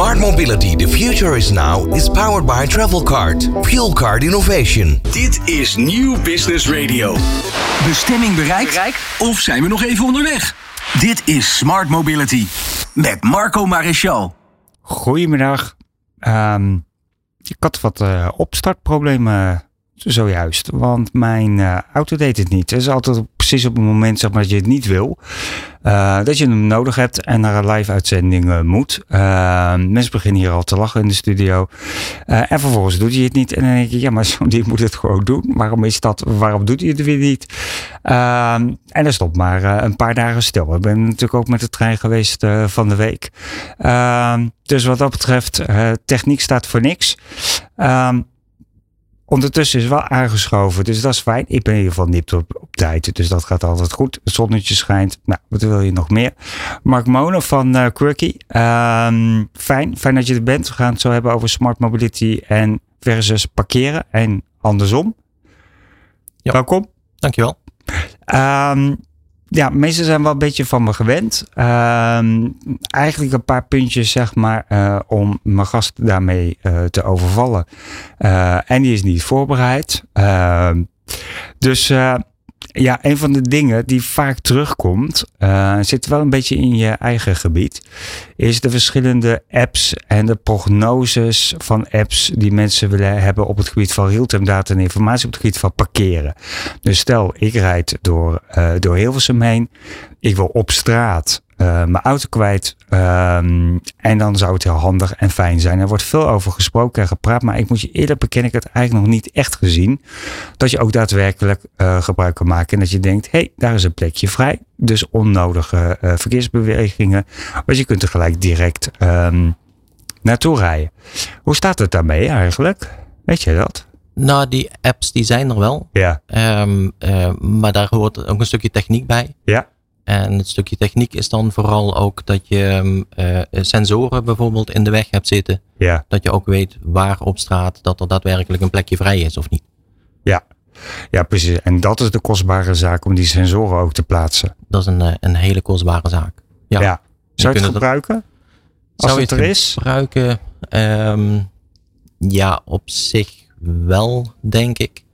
Smart mobility, the future is now, is powered by Travelcard. Fuel card innovation. Dit is Nieuw Business Radio. Bestemming bereikt? Of zijn we nog even onderweg? Dit is Smart Mobility met Marco Maréchal. Goedemiddag. Ehm, ik had wat uh, opstartproblemen zojuist. Want mijn uh, auto deed het niet. Het is altijd precies op het moment zeg maar, dat je het niet wil. Uh, dat je hem nodig hebt en naar een live uitzending uh, moet. mensen beginnen hier al te lachen in de studio. en vervolgens doet hij het niet. En dan denk je, ja, maar zo'n ding moet het gewoon doen. Waarom is dat? Waarom doet hij het weer niet? en dat stopt maar een paar dagen stil. Ik ben natuurlijk ook met de trein geweest van de week. dus wat dat betreft, techniek staat voor niks. Ondertussen is wel aangeschoven, dus dat is fijn. Ik ben in ieder geval nipt op, op tijd, dus dat gaat altijd goed. Het zonnetje schijnt. Nou, wat wil je nog meer? Mark Monen van uh, Quirky. Um, fijn, fijn dat je er bent. We gaan het zo hebben over smart mobility en versus parkeren en andersom. Ja. Welkom. Dankjewel. Um, ja, meesten zijn wel een beetje van me gewend. Uh, eigenlijk een paar puntjes, zeg maar, uh, om mijn gast daarmee uh, te overvallen. Uh, en die is niet voorbereid. Ehm, dus ja, een van de dingen die vaak terugkomt, uh, zit wel een beetje in je eigen gebied, is de verschillende apps en de prognoses van apps die mensen willen hebben op het gebied van real-time data en informatie op het gebied van parkeren. Dus stel, ik rijd door, uh, door Hilversum heen, ik wil op straat mijn auto kwijt. Um, en dan zou het heel handig en fijn zijn. Er wordt veel over gesproken en gepraat. Maar ik moet je eerlijk bekennen, ik heb het eigenlijk nog niet echt gezien. Dat je ook daadwerkelijk uh, gebruik kan maken. En dat je denkt, hé, hey, daar is een plekje vrij. Dus onnodige uh, verkeersbewegingen. Maar je kunt er gelijk direct um, naartoe rijden. Hoe staat het daarmee eigenlijk? Weet je dat? Nou, die apps die zijn er wel. Ja. Um, maar daar hoort ook een stukje techniek bij. Ja. En het stukje techniek is dan vooral ook dat je uh, sensoren bijvoorbeeld in de weg hebt zitten. Ja. Dat je ook weet waar op straat dat er daadwerkelijk een plekje vrij is of niet. Ja, ja precies. En dat is de kostbare zaak om die sensoren ook te plaatsen. Dat is een, eh, een hele kostbare zaak. Ja. ja. Zou je het gebruiken? Als Zou het er is? gebruiken? Um, ja, op zich wel, denk ik.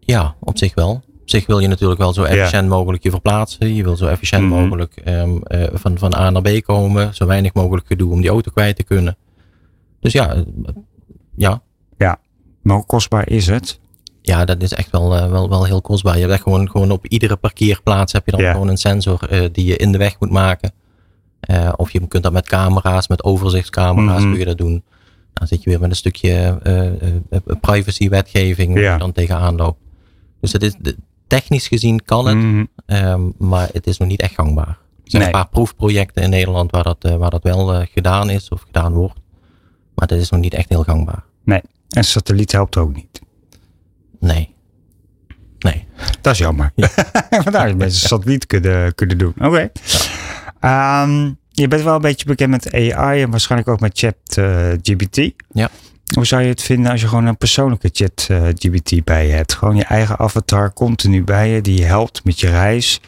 Ja, op zich wel zich wil je natuurlijk wel zo efficiënt mogelijk je verplaatsen. Je wil zo efficiënt mhm. mogelijk um, uh, van, van A naar B komen. Zo weinig mogelijk gedoe om die auto kwijt te kunnen. Dus ja, ja. Ja, maar hoe kostbaar is het? Ja, dat is echt wel, uh, wel, wel heel kostbaar. Je hebt echt gewoon, gewoon op iedere parkeerplaats heb je dan gewoon een sensor die je in de weg moet maken. of je kunt dat met camera's, met overzichtscamera's mm -hmm. kun je dat doen. Dan zit je weer met een stukje privacy wetgeving ja. waar je dan tegenaan loopt. Dus het is, technisch gezien kan het, mm. um, maar het is nog niet echt gangbaar. Er zijn nee. een paar proefprojecten in Nederland waar dat, uh, waar dat wel uh, gedaan is of gedaan wordt. Maar dat is nog niet echt heel gangbaar. Nee, en satelliet helpt ook niet. Nee. Nee. Dat is jammer. Ja. Vandaar dat mensen satelliet kunnen, kunnen doen. Oké. Okay. Ja. Um, je bent wel een beetje bekend met AI en waarschijnlijk ook met chat uh, GPT. Ja. Hoe zou je het vinden als je gewoon een persoonlijke chat uh, GBT bij je hebt? Gewoon je eigen avatar continu bij je, die je helpt met je reis.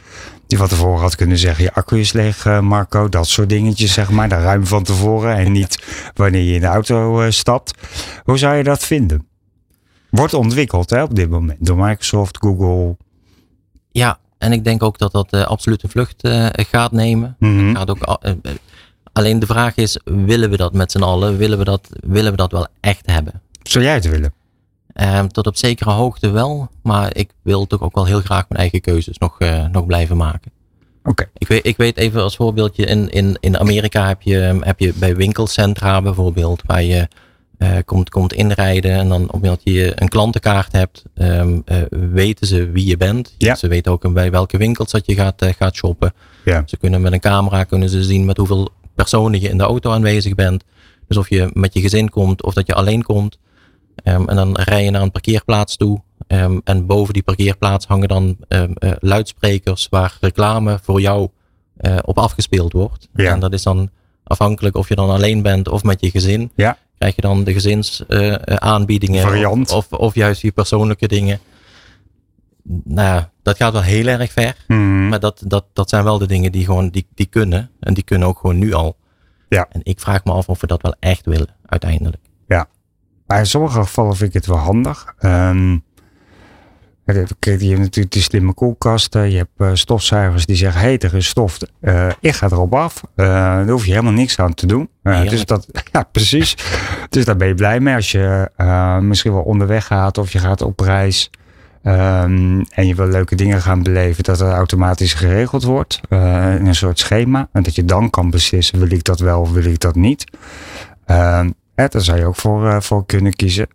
Die van tevoren had kunnen zeggen, je accu is leeg uh, Marco. Dat soort dingetjes zeg maar, daar ruim van tevoren. En niet wanneer je in de auto uh, stapt. Hoe zou je dat vinden? Wordt ontwikkeld hè, op dit moment door Microsoft, Google. Ja, en ik denk ook dat dat absoluut een vlucht gaat nemen. Mm -hmm. gaat ook Alleen de vraag is, willen we dat met z'n allen? Willen we dat, willen we dat wel echt hebben? Zou jij het willen? Um, tot op zekere hoogte wel, maar ik wil toch ook wel heel graag mijn eigen keuzes nog, uh, nog blijven maken. Oké. Okay. Ik, weet, ik weet even als voorbeeldje, in, in, in Amerika heb je, heb je bij winkelcentra bijvoorbeeld, waar je uh, komt, komt inrijden en dan omdat je een klantenkaart hebt, um, uh, weten ze wie je bent. Ja. Ze weten ook bij welke winkels dat je gaat, gaat shoppen. Ja. Ze kunnen met een camera kunnen ze zien met hoeveel personen je in de auto aanwezig bent. Dus of je met je gezin komt of dat je alleen komt. Um, en dan rij je naar een parkeerplaats toe. Um, en boven die parkeerplaats hangen dan um, uh, luidsprekers waar reclame voor jou uh, op afgespeeld wordt. Ja. En dat is dan afhankelijk of je dan alleen bent of met je gezin. Ja. Krijg je dan de gezinsaanbiedingen uh, Variant. Of, of, of, juist die persoonlijke dingen. Nou, dat gaat wel heel erg ver. Mm. Maar dat, dat, dat zijn wel de dingen die gewoon die, die kunnen. En die kunnen ook gewoon nu al. Ja. En ik vraag me af of we dat wel echt willen, uiteindelijk. Ja. Maar in sommige gevallen vind ik het wel handig. Um, je hebt natuurlijk die slimme koelkasten. Je hebt uh, stofzuigers die zeggen, hé, hey, er is stof. Uh, ik ga erop af. Uh, daar hoef je helemaal niks aan te doen. dus dat, ja, precies. dus daar ben je blij mee als je misschien wel onderweg gaat of je gaat op reis. Um, en je wil leuke dingen gaan beleven, dat het automatisch geregeld wordt. Uh, in een soort schema. En dat je dan kan beslissen, wil ik dat wel of wil ik dat niet. Uh, daar zou je ook voor, uh, voor kunnen kiezen.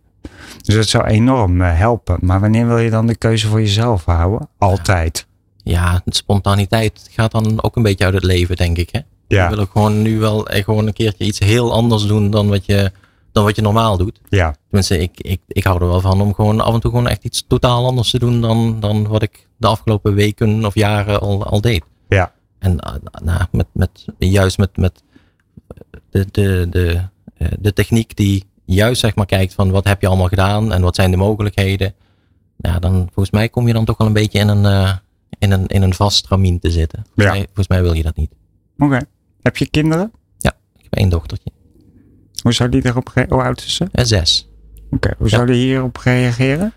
Dus dat zou enorm uh, helpen. Maar wanneer wil je dan de keuze voor jezelf houden? Altijd. Ja, de spontaniteit gaat dan ook een beetje uit het leven, denk ik. Hè? Ja. Je wil ook gewoon nu wel gewoon een keertje iets heel anders doen dan wat je dan wat je normaal doet. Ja. Tenminste, ik, ik, ik hou er wel van om gewoon af en toe gewoon echt iets totaal anders te doen dan, dan wat ik de afgelopen weken of jaren al, al deed. Ja. En uh, nou, met, met, juist met, met de, de, de, de techniek die juist zeg maar kijkt van wat heb je allemaal gedaan en wat zijn de mogelijkheden. Ja, dan volgens mij kom je dan toch wel een beetje in een, uh, in een, in een vast ramien te zitten. Volgens, ja. mij, volgens mij wil je dat niet. Oké. Okay. Heb je kinderen? Ja, ik heb één dochtertje. Hoe zou die erop reageren? Hoe oud is ze? Uh, zes. Oké, okay. hoe zou die hierop reageren?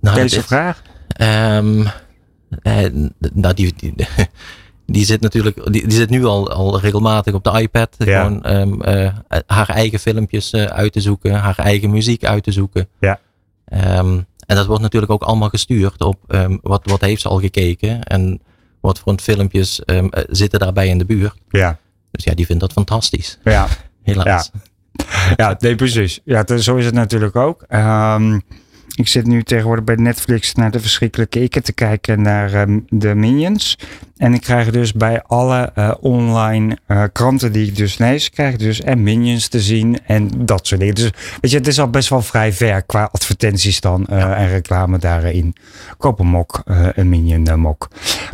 Nou, Deze vraag? Um, eh, nou, die, die, die, zit natuurlijk, die, die, zit nu al, al regelmatig op de iPad. Ja. Gewoon um, uh, haar eigen filmpjes uh, uit te zoeken, haar eigen muziek uit te zoeken. Ja. Um, en dat wordt natuurlijk ook allemaal gestuurd op wat, wat heeft ze al gekeken en wat voor filmpjes zitten daarbij in de buurt. Ja. Dus ja, die vindt dat fantastisch. Ja. Helaas. Ja, ja nee, precies. Ja, zo is het natuurlijk ook. Um, ik zit nu tegenwoordig bij Netflix naar de verschrikkelijke ikke te kijken naar um, de Minions. En ik krijg dus bij alle uh, online uh, kranten die ik dus lees, krijg dus en Minions te zien en dat soort dingen. Dus weet je, het is al best wel vrij ver qua advertenties dan uh, ja. en reclame daarin. Koop een mok, een Minion mok.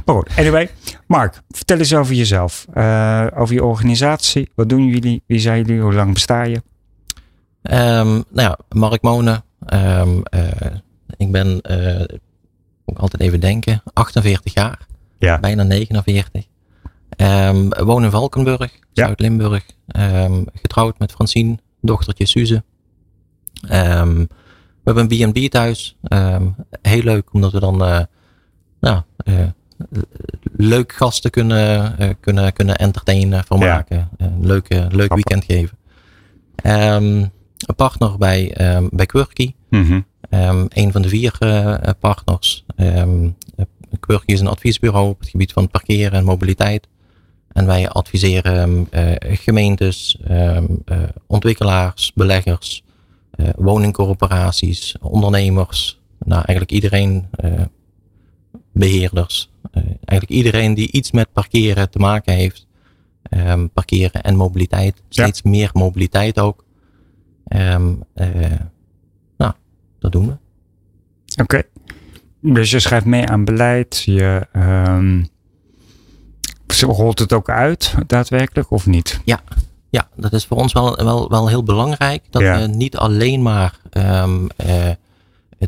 Maar goed, anyway. Mark, vertel eens over jezelf. over je organisatie. Wat doen jullie? Wie zijn jullie? Hoe lang besta je? Um, nou ja, Mark Monen. Um, uh, ik ben, uh, moet altijd even denken, 48 jaar. Ja. Bijna 49. Um, woon in Valkenburg, Ja. Zuid-Limburg. Um, getrouwd met Francine, dochtertje Suze. We hebben een B&B thuis. Heel leuk, omdat we dan uh, nou, leuk gasten kunnen, kunnen, kunnen entertainen, vermaken. Een leuke, leuk weekend geven. Een partner bij, um, bij Quirky. Mm -hmm. um, een van de vier uh, partners. Um, Quirky is een adviesbureau op het gebied van parkeren en mobiliteit. En wij adviseren uh, gemeentes, uh, ontwikkelaars, beleggers, woningcorporaties, ondernemers. Nou, eigenlijk iedereen, beheerders. eigenlijk iedereen die iets met parkeren te maken heeft. Parkeren en mobiliteit. Steeds ja. meer mobiliteit ook. Um, uh, nou, dat doen we. Oké. Okay. Dus je schrijft mee aan beleid. Je um, rolt het ook uit, daadwerkelijk, of niet? Ja, ja dat is voor ons wel, wel, wel heel belangrijk. Dat ja. we niet alleen maar um, uh,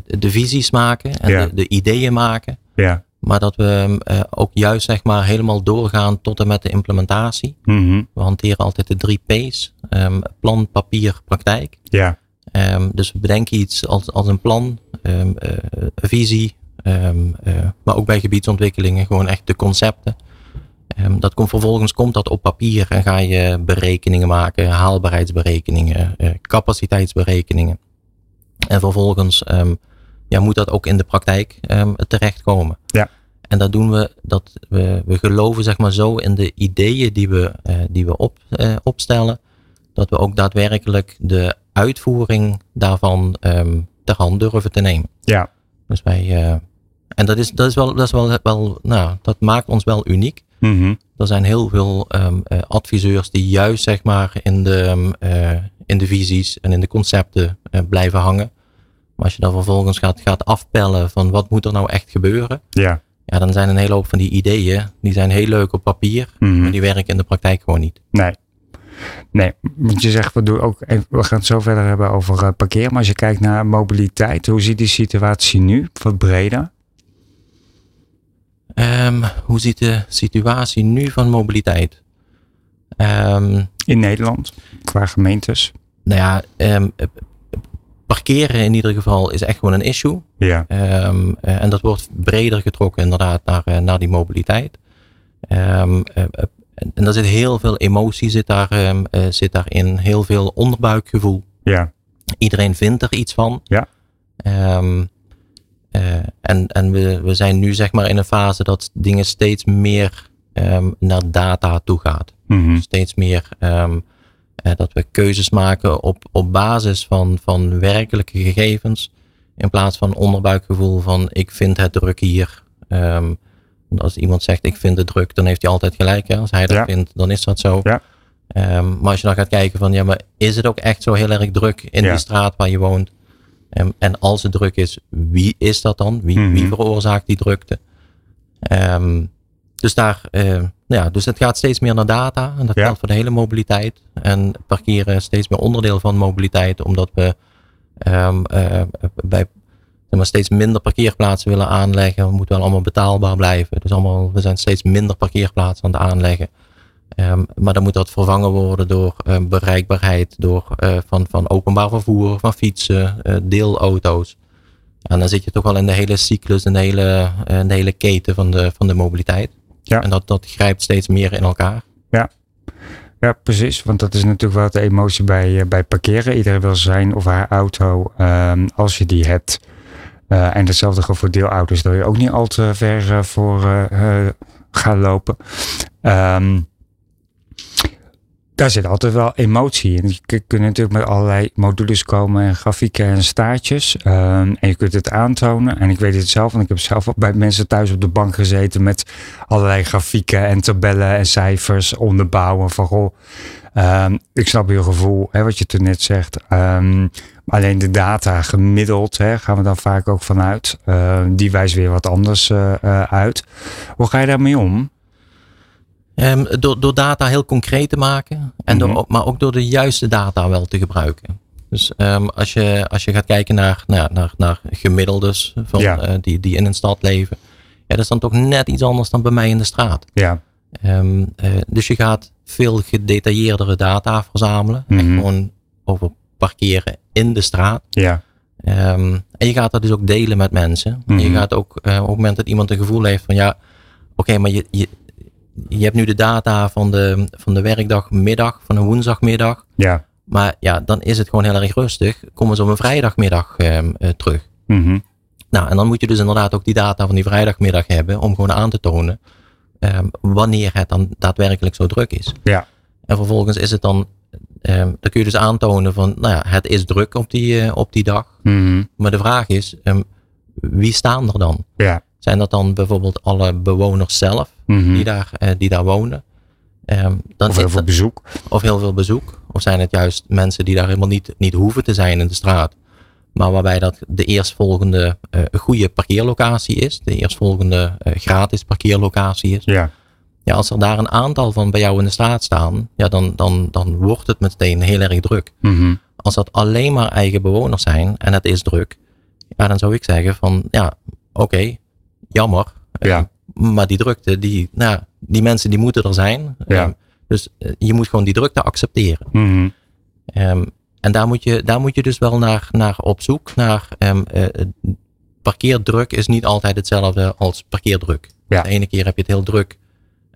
de visies maken en ja. de, de, ideeën maken. Ja. Maar dat we uh, ook juist zeg maar helemaal doorgaan tot en met de implementatie. Mm -hmm. We hanteren altijd de drie P's. Um, plan, papier, praktijk. Ja. Um, dus we bedenken iets als, als een plan, um, uh, een visie. uh, maar ook bij gebiedsontwikkelingen gewoon echt de concepten. dat komt vervolgens komt dat op papier en ga je berekeningen maken, haalbaarheidsberekeningen, uh, capaciteitsberekeningen. En vervolgens ja, moet dat ook in de praktijk um, terechtkomen. Ja. En dat doen we, dat we, we geloven zeg maar zo in de ideeën die we, uh, die we op, uh, opstellen, dat we ook daadwerkelijk de uitvoering daarvan um, ter hand durven te nemen. Ja. Dus wij, uh, en dat is, dat is wel, dat is wel, wel nou, dat maakt ons wel uniek. Mm -hmm. Er zijn heel veel um, adviseurs die juist zeg maar in de, in de visies en in de concepten blijven hangen. Maar als je dan vervolgens gaat, gaat afpellen van wat moet er nou echt gebeuren. Ja. Ja, dan zijn een hele hoop van die ideeën, die zijn heel leuk op papier, -hmm. maar die werken in de praktijk gewoon niet. Nee. Nee, want je zegt, we, doen ook, we gaan het zo verder hebben over uh, parkeer. Maar als je kijkt naar mobiliteit, hoe ziet die situatie nu? Wat breder? Um, hoe ziet de situatie nu van mobiliteit? Um, in Nederland, qua gemeentes? Nou ja, um, parkeren in ieder geval is echt gewoon een issue. Ja. Um, en dat wordt breder getrokken inderdaad naar, naar die mobiliteit. Um, en daar zit heel veel emotie zit, daar, um, zit daarin, heel veel onderbuikgevoel. Ja. Iedereen vindt er iets van. Ja. Uh, en en we, we zijn nu zeg maar in een fase dat dingen steeds meer naar data toe gaat. Mm -hmm. Steeds meer um, dat we keuzes maken op, op basis van, van werkelijke gegevens. In plaats van onderbuikgevoel van ik vind het druk hier. Um, als iemand zegt ik vind het druk, dan heeft hij altijd gelijk. Hè? Als hij dat Ja. vindt, dan is dat zo. Ja. Um, maar als je dan gaat kijken van ja, maar is het ook echt zo heel erg druk in Ja. die straat waar je woont? Um, en als het druk is, wie is dat dan? Wie, Mhm. wie veroorzaakt die drukte? Um, dus daar, uh, nou ja, dus het gaat steeds meer naar data. En dat Ja. geldt voor de hele mobiliteit. En parkeren is steeds meer onderdeel van mobiliteit, omdat we um, uh, bij maar, steeds minder parkeerplaatsen willen aanleggen. We moeten wel allemaal betaalbaar blijven. Dus allemaal, we zijn steeds minder parkeerplaatsen aan het aanleggen. Um, maar dan moet dat vervangen worden door uh, bereikbaarheid, door uh, van, van openbaar vervoer, van fietsen, uh, deelauto's. En dan zit je toch wel in de hele cyclus, in de hele, in de hele keten van de, van de mobiliteit. Ja. En dat, dat grijpt steeds meer in elkaar. Ja, precies. Want dat is natuurlijk wel de emotie bij, eh, bij parkeren. Iedereen wil zijn of haar auto, ehm, als je die hebt. Eh, en hetzelfde geldt voor deelauto's, dat je ook niet al te ver eh, voor eh, gaat lopen. Ehm, daar zit altijd wel emotie in. Je kunt natuurlijk met allerlei modules komen en grafieken en staartjes. Ehm, en je kunt het aantonen. En ik weet het zelf, want ik heb zelf ook bij mensen thuis op de bank gezeten met allerlei grafieken en tabellen en cijfers onderbouwen. Van goh, ehm, ik snap je gevoel, hè, wat je toen net zegt. Ehm, alleen de data gemiddeld, hè, gaan we dan vaak ook vanuit. Die wijst weer wat anders eh, eh, uit. Hoe ga je daarmee om? Um, door, door data heel concreet te maken, en door, Mhm. maar ook door de juiste data wel te gebruiken. Dus um, als, je, als je gaat kijken naar, naar, naar, naar gemiddeldes van, Ja. uh, die, die in een stad leven, ja, dat is dan toch net iets anders dan bij mij in de straat. Ja, Um, uh, dus je gaat veel gedetailleerdere data verzamelen. Echt Mhm. gewoon over parkeren in de straat. ja, Um, en je gaat dat dus ook delen met mensen. En je Mhm. gaat ook uh, op het moment dat iemand een gevoel heeft van ja, oké, maar je, je, je hebt nu de data van de, van de werkdagmiddag, van een woensdagmiddag. ja. Maar ja, dan is het gewoon heel erg rustig. Kom eens op een vrijdagmiddag um, uh, terug. Mhm. Nou, en dan moet je dus inderdaad ook die data van die vrijdagmiddag hebben om gewoon aan te tonen um, wanneer het dan daadwerkelijk zo druk is. Ja. En vervolgens is het dan, um, dan kun je dus aantonen van, nou ja, het is druk op die, uh, op die dag. Mhm. Maar de vraag is, wie staan er dan? Ja. Zijn dat dan bijvoorbeeld alle bewoners zelf Mhm. die, daar, uh, die daar wonen? Um, dan Of heel veel bezoek. Of heel veel bezoek. Of zijn het juist mensen die daar helemaal niet, niet hoeven te zijn in de straat. Maar waarbij dat de eerstvolgende uh, goede parkeerlocatie is. De eerstvolgende uh, gratis parkeerlocatie is. Ja. Ja, als er daar een aantal van bij jou in de straat staan. Ja, dan, dan, dan wordt het meteen heel erg druk. Mhm. Als dat alleen maar eigen bewoners zijn en het is druk. Ja, dan zou ik zeggen van ja, oké, okay, jammer. Ja. Uh, maar die drukte, die, nou, die mensen die moeten er zijn. Ja. Um, dus je moet gewoon die drukte accepteren. Mhm. Um, en daar moet, je, daar moet je dus wel naar, naar op zoek. Naar, um, uh, parkeerdruk is niet altijd hetzelfde als parkeerdruk. Ja. De ene keer heb je het heel druk.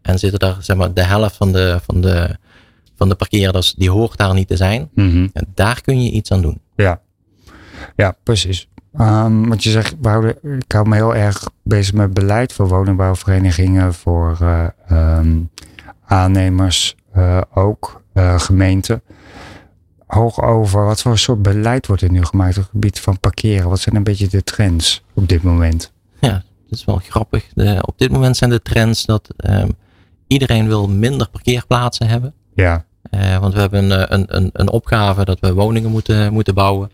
En zitten daar, zeg maar, de helft van de, van de, van de parkeerders, die hoort daar niet te zijn. Mhm. En daar kun je iets aan doen. Ja, ja precies. Um, want je zegt, we houden, ik hou me heel erg bezig met beleid voor woningbouwverenigingen, voor uh, um, aannemers uh, ook, uh, gemeenten. Hoog over, wat voor soort beleid wordt er nu gemaakt op het gebied van parkeren? Wat zijn een beetje de trends op dit moment? Ja, dat is wel grappig. De, op dit moment zijn de trends dat um, iedereen wil minder parkeerplaatsen hebben. Ja. Want we hebben een, een, een, een opgave dat we woningen moeten, moeten bouwen.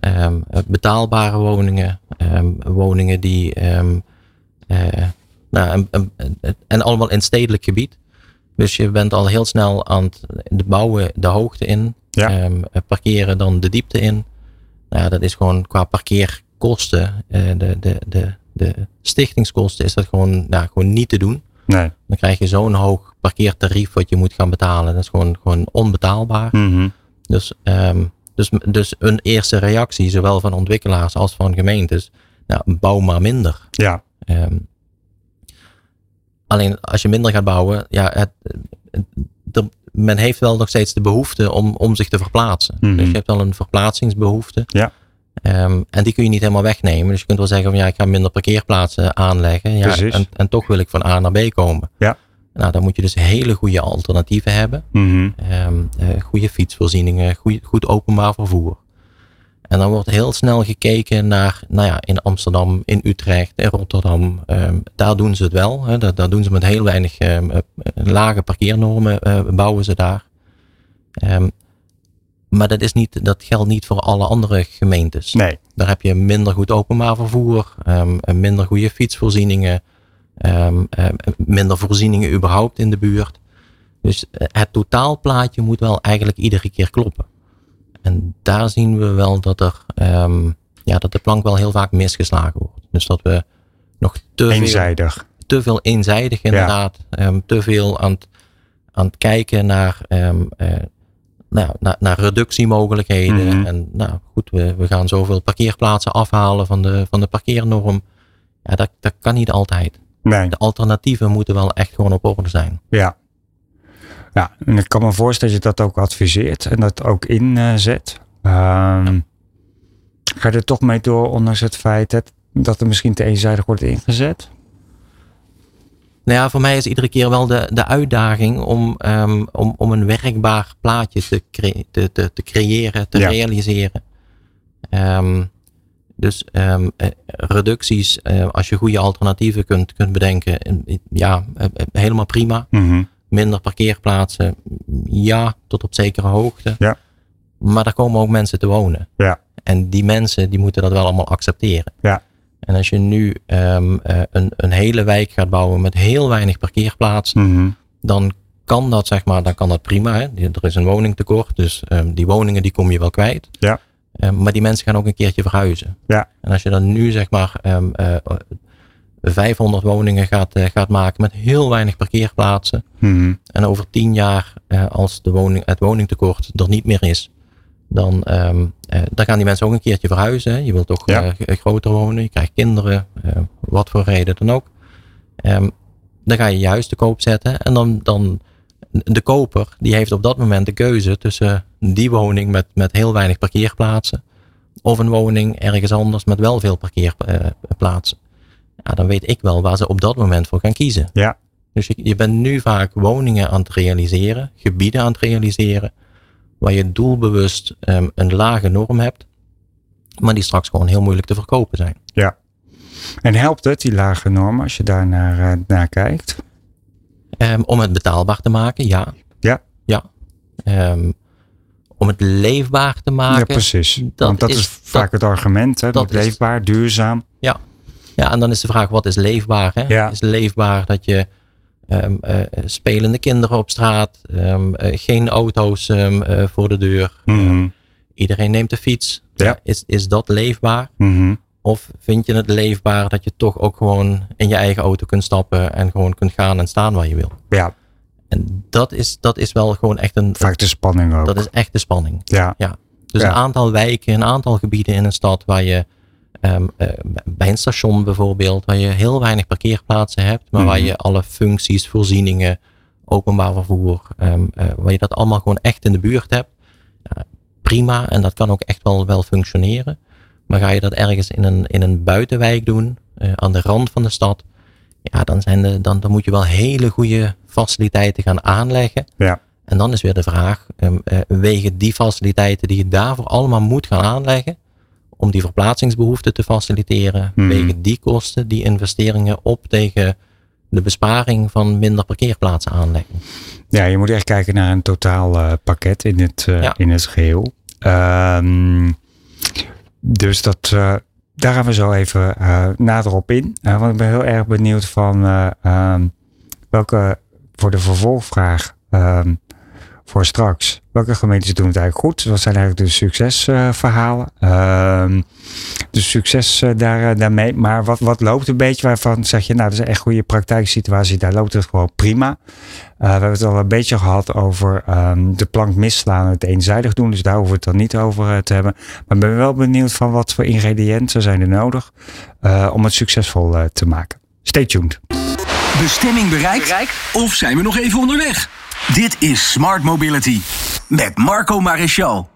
Um, betaalbare woningen. Um, woningen die. Um, uh, nou, en, en, en, allemaal in stedelijk gebied. Dus je bent al heel snel aan het bouwen de hoogte in. Ja. parkeren dan de diepte in. Nou, dat is gewoon qua parkeerkosten. Uh, de, de, de, de stichtingskosten is dat gewoon, nou, gewoon niet te doen. Nee. Dan krijg je zo'n hoog parkeertarief wat je moet gaan betalen. Dat is gewoon, gewoon onbetaalbaar. Mhm. Dus, ehm, dus, dus een eerste reactie, zowel van ontwikkelaars als van gemeentes, nou, bouw maar minder. Ja. Ehm, alleen als je minder gaat bouwen, ja, het, het- er- men heeft wel nog steeds de behoefte om, om zich te verplaatsen. Mhm. Dus je hebt al een verplaatsingsbehoefte. Ja. Ehm, en die kun je niet helemaal wegnemen. Dus je kunt wel zeggen van ja, ik ga minder parkeerplaatsen aanleggen. Ja, Precies. en, en toch wil ik van A naar B komen. Ja. Nou, dan moet je dus hele goede alternatieven hebben. Eh, goede fietsvoorzieningen, goeie- goed openbaar vervoer. En dan wordt heel snel gekeken naar, nou ja, in Amsterdam, in Utrecht, in Rotterdam. ehm, daar doen ze het wel. Hè, daar, daar doen ze met heel weinig ehm, eh, lage parkeernormen, eh, bouwen ze daar. Maar dat, is niet, dat geldt niet voor alle andere gemeentes. Nee. Daar heb je minder goed openbaar vervoer, minder goede fietsvoorzieningen, ehm, ehm, minder voorzieningen überhaupt in de buurt. Dus eh, het totaalplaatje moet wel eigenlijk iedere keer kloppen. En daar zien we wel dat, er, ehm, ja, dat de plank wel heel vaak misgeslagen wordt. Dus dat we nog te veel, Eenzijdig. te veel eenzijdig inderdaad, ehm, te veel aan het, aan het kijken naar, eh, nou, naar, naar reductiemogelijkheden. Mhm. En nou goed, we, we gaan zoveel parkeerplaatsen afhalen van de, van de parkeernorm. Ja, dat, dat kan niet altijd. Nee. De alternatieven moeten wel echt gewoon op orde zijn. Ja. Ja, en ik kan me voorstellen dat je dat ook adviseert en dat ook inzet. Ehm Ga je er toch mee door, ondanks het feit dat, dat er misschien te eenzijdig wordt ingezet? Nou ja, voor mij is iedere keer wel de, de uitdaging om, ehm, om, om een werkbaar plaatje te, cre- te, te, te creëren, te Ja. realiseren. Ehm, dus ehm, eh, reducties, eh, als je goede alternatieven kunt, kunt bedenken, ja, eh, helemaal prima. Mhm. Minder parkeerplaatsen, ja, tot op zekere hoogte. Ja. Maar daar komen ook mensen te wonen. Ja. En die mensen die moeten dat wel allemaal accepteren. Ja. En als je nu ehm, eh, een, een hele wijk gaat bouwen met heel weinig parkeerplaatsen, Mhm. dan kan dat zeg maar, dan kan dat prima. Hè? Er is een woningtekort, dus ehm, die woningen die kom je wel kwijt. Ja. Ehm, maar die mensen gaan ook een keertje verhuizen. Ja. En als je dan nu zeg maar ehm, eh, 500 woningen gaat, eh, gaat maken met heel weinig parkeerplaatsen. Mhm. En over tien jaar, eh, als de woning, het woningtekort er niet meer is, dan, ehm, eh, dan gaan die mensen ook een keertje verhuizen. hè. Je wilt toch Ja. groter wonen, je krijgt kinderen, wat voor reden dan ook. Dan ga je je huis te koop zetten en dan, dan de koper, die heeft op dat moment de keuze tussen die woning met, met heel weinig parkeerplaatsen of een woning ergens anders met wel veel parkeerplaatsen. Ja, dan weet ik wel waar ze op dat moment voor gaan kiezen. Ja. Dus je, je bent nu vaak woningen aan het realiseren, gebieden aan het realiseren, waar je doelbewust ehm, een lage norm hebt, maar die straks gewoon heel moeilijk te verkopen zijn. Ja. En helpt het, die lage normen, als je daar naar, eh, naar kijkt? Ehm, om het betaalbaar te maken, ja. Ja. Ja. Ehm, om het leefbaar te maken. ja, precies. dat Want dat is, is- vaak het argument. Hè? dat leefbaar, duurzaam. Ja, en dan is de vraag, wat is leefbaar? Hè? Ja. Is leefbaar dat je ehm, eh, spelende kinderen op straat, eh, geen auto's eh, voor de deur, Mhm. iedereen neemt de fiets. Ja. Is, is dat leefbaar? Mhm. Of vind je het leefbaar dat je toch ook gewoon in je eigen auto kunt stappen en gewoon kunt gaan en staan waar je wil? Ja, En dat is, dat is wel gewoon echt een, vaak de spanning ook. dat is echt de spanning. ja. Dus Ja. een aantal wijken, een aantal gebieden in een stad waar je ehm, eh, bij een station bijvoorbeeld, waar je heel weinig parkeerplaatsen hebt, maar waar Mhm. je alle functies, voorzieningen, openbaar vervoer, eh, waar je dat allemaal gewoon echt in de buurt hebt. Prima, en dat kan ook echt wel, wel functioneren. Maar ga je dat ergens in een, in een buitenwijk doen, eh, aan de rand van de stad, ja, dan, zijn de, dan, dan moet je wel hele goede faciliteiten gaan aanleggen. Ja. En dan is weer de vraag, eh, wegen die faciliteiten die je daarvoor allemaal moet gaan aanleggen, om die verplaatsingsbehoeften te faciliteren, Mhm. wegen die kosten, die investeringen op tegen de besparing van minder parkeerplaatsen aanleggen. Ja, je moet echt kijken naar een totaal eh, pakket in het, Ja. in het geheel. Ehm, dus dat, eh, daar gaan we zo even eh, nader op in. Eh, want ik ben heel erg benieuwd van eh, ehm, welke, voor de vervolgvraag ehm, voor straks. Welke gemeentes doen het eigenlijk goed? Wat zijn eigenlijk de succesverhalen? Uh, de succes uh, daar, daarmee. Maar wat, wat loopt een beetje waarvan zeg je, nou, dat is een echt goede praktijksituatie. Daar loopt het gewoon prima. we hebben het al een beetje gehad over um, de plank misslaan en het eenzijdig doen. Dus daar hoeven we het dan niet over te hebben. Maar ik ben wel benieuwd van wat voor ingrediënten zijn er nodig om het succesvol te maken. Stay tuned. Bestemming bereikt? bereikt? Of zijn we nog even onderweg? Dit is Smart Mobility met Marco Maréchal.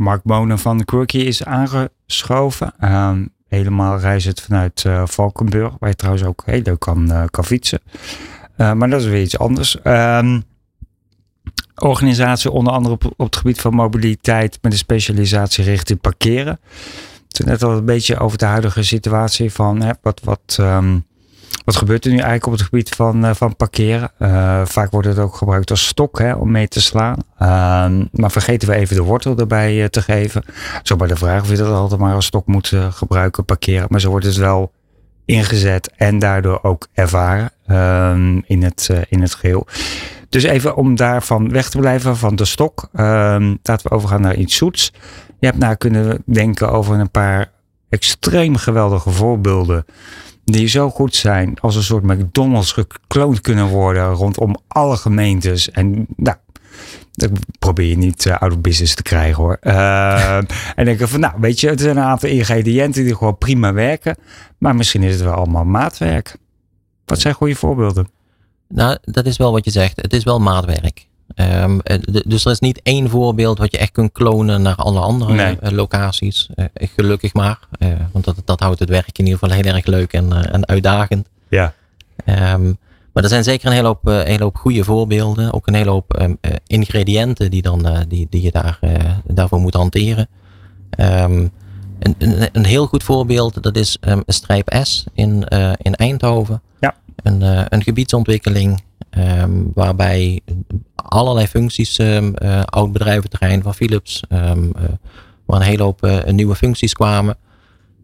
Mark Bonen van Quirky is aangeschoven. Uh, helemaal reizend vanuit uh, Valkenburg, waar je trouwens ook heel leuk kan, uh, kan fietsen. Uh, maar dat is weer iets anders. Um, organisatie onder andere op, het gebied van mobiliteit met een specialisatie richting parkeren. Het is net al een beetje over de huidige situatie van hè, wat, wat um, wat gebeurt er nu eigenlijk op het gebied van, uh, van parkeren? Uh, vaak wordt het ook gebruikt als stok hè, om mee te slaan. Uh, maar vergeten we even de wortel erbij eh, te geven. Zo bij de vraag of je dat altijd maar als stok moet gebruiken, parkeren. Maar zo wordt het wel ingezet en daardoor ook ervaren ehm, in, het, in het geheel. Dus even om daarvan weg te blijven van de stok. Ehm, laten we overgaan naar iets zoets. Je hebt nou kunnen denken over een paar extreem geweldige voorbeelden die zo goed zijn als een soort McDonald's gekloond kunnen worden rondom alle gemeentes. En nou, dat probeer je niet uh, out of business te krijgen hoor. Uh, en denk ik van, nou weet je, er zijn een aantal ingrediënten die gewoon prima werken. Maar misschien is het wel allemaal maatwerk. Wat zijn goede voorbeelden? Nou, dat is wel wat je zegt. Het is wel maatwerk. Um, dus er is niet één voorbeeld wat je echt kunt klonen naar alle andere nee. Eh, locaties. Uh, gelukkig maar. Uh, want dat, dat houdt het werk in ieder geval heel erg leuk en, en uitdagend. Ja. Um, maar er zijn zeker een hele hoop, hele hoop goede voorbeelden. Ook een hele hoop um, ingrediënten die, dan, die, die je daar, daarvoor moet hanteren. Een, een, een, heel goed voorbeeld, dat is Strijp S in, in Eindhoven. Ja. Een, een gebiedsontwikkeling Um, waarbij allerlei functies, um, uh, oud bedrijventerrein van Philips, um, uh, waar een hele hoop uh, nieuwe functies kwamen.